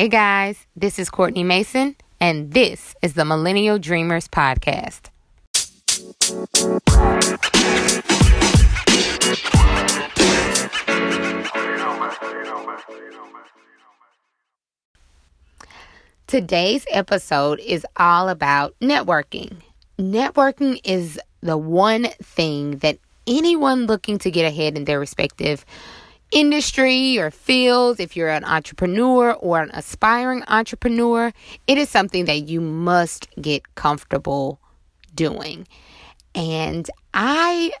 Hey guys, this is Courtney Mason, and this is the Millennial Dreamers Podcast. Today's episode is all about networking. Networking is the one thing that anyone looking to get ahead in their respective industry or fields, if you're an entrepreneur or an aspiring entrepreneur, it is something that you must get comfortable doing. And I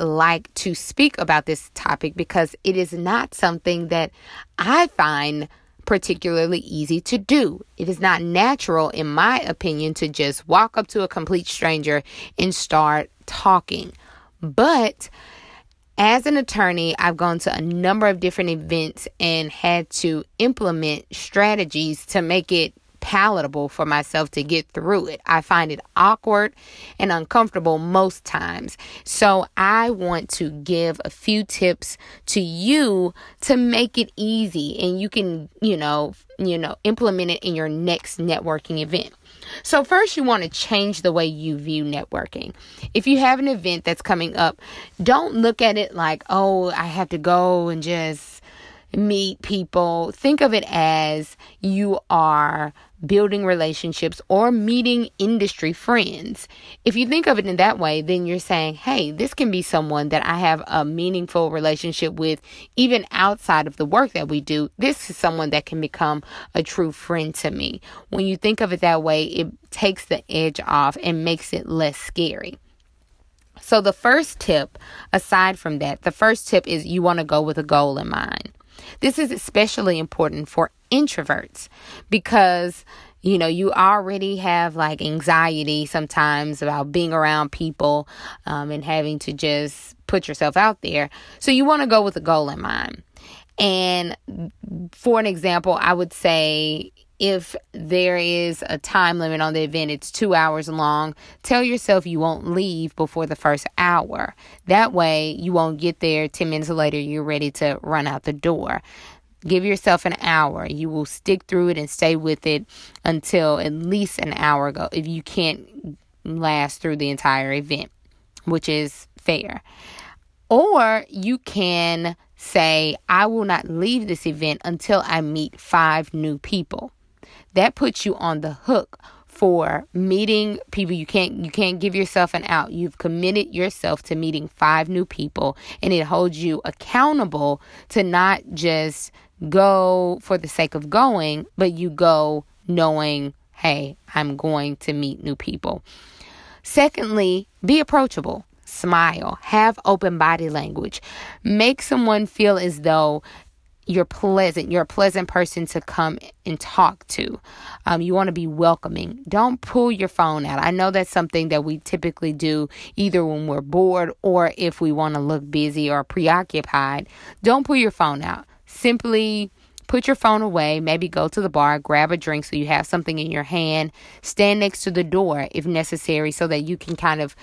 like to speak about this topic because it is not something that I find particularly easy to do. It is not natural, in my opinion, to just walk up to a complete stranger and start talking. But as an attorney, I've gone to a number of different events and had to implement strategies to make it palatable for myself to get through it. I find it awkward and uncomfortable most times. So I want to give a few tips to you to make it easy and you can, you know, you know, implement it in your next networking event. So, first, you want to change the way you view networking. If you have an event that's coming up, don't look at it like, oh, I have to go and just meet people. Think of it as you are building relationships or meeting industry friends. If you think of it in that way, then you're saying, hey, this can be someone that I have a meaningful relationship with, even outside of the work that we do. This is someone that can become a true friend to me. When you think of it that way, it takes the edge off and makes it less scary. So, the first tip, aside from that, the first tip is you want to go with a goal in mind. This is especially important for introverts because you know you already have like anxiety sometimes about being around people um, and having to just put yourself out there. So you want to go with a goal in mind. And for an example i would say if there is a time limit on the event, it's two hours long, tell yourself you won't leave before the first hour. That way, you won't get there 10 minutes later, you're ready to run out the door. Give yourself an hour. You will stick through it and stay with it until at least an hour ago if you can't last through the entire event, which is fair. Or you can say, I will not leave this event until I meet five new people that puts you on the hook for meeting people. You can't you can't give yourself an out. You've committed yourself to meeting five new people and it holds you accountable to not just go for the sake of going but you go knowing hey i'm going to meet new people. Secondly be approachable. Smile. Have open body language. Make someone feel as though you're pleasant. You're a pleasant person to come and talk to. Um, you want to be welcoming. Don't pull your phone out. I know that's something that we typically do either when we're bored or if we want to look busy or preoccupied. Don't pull your phone out. Simply put your phone away. Maybe go to the bar, grab a drink so you have something in your hand. Stand next to the door if necessary so that you can kind of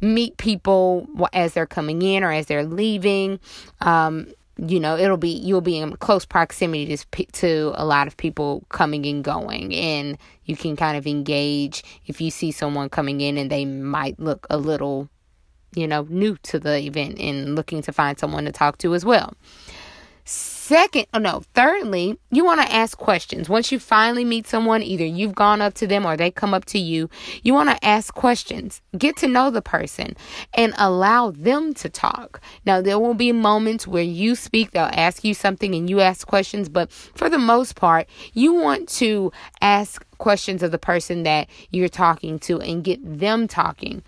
meet people as they're coming in or as they're leaving. Um, you know it'll be you'll be in close proximity to, to a lot of people coming and going and you can kind of engage if you see someone coming in and they might look a little you know new to the event and looking to find someone to talk to as well Second, oh no, thirdly, you want to ask questions. Once you finally meet someone, either you've gone up to them or they come up to you, you want to ask questions. Get to know the person and allow them to talk. Now, there will be moments where you speak, they'll ask you something and you ask questions, but for the most part, you want to ask questions of the person that you're talking to and get them talking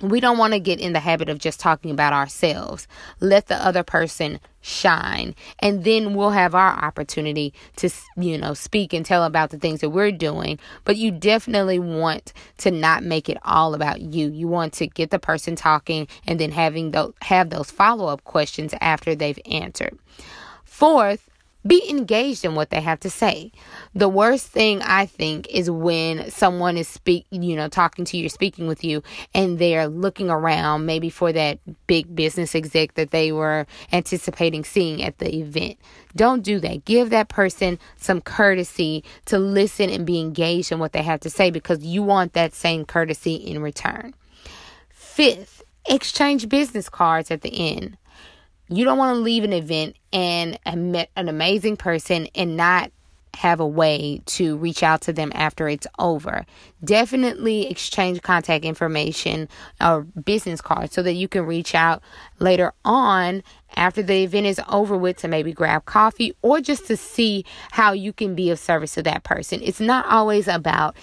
we don't want to get in the habit of just talking about ourselves. Let the other person shine. And then we'll have our opportunity to you know speak and tell about the things that we're doing. But you definitely want to not make it all about you. You want to get the person talking and then having those have those follow-up questions after they've answered. Fourth be engaged in what they have to say. The worst thing I think is when someone is speak, you know, talking to you, speaking with you, and they're looking around maybe for that big business exec that they were anticipating seeing at the event. Don't do that. Give that person some courtesy to listen and be engaged in what they have to say because you want that same courtesy in return. Fifth, exchange business cards at the end. You don't want to leave an event and an amazing person and not have a way to reach out to them after it's over. Definitely exchange contact information or business cards so that you can reach out later on after the event is over with to maybe grab coffee or just to see how you can be of service to that person. It's not always about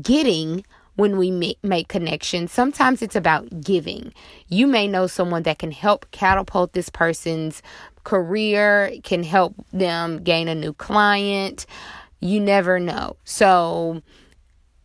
getting when we make connections. Sometimes it's about giving. You may know someone that can help catapult this person's career, can help them gain a new client. You never know. So,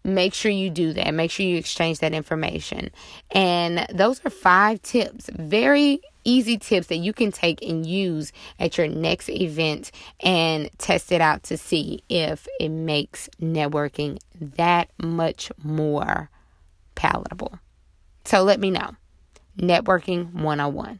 make sure you do that. Make sure you exchange that information. And those are five tips. Very easy tips that you can take and use at your next event and test it out to see if it makes networking that much more palatable. So let me know. Networking 101.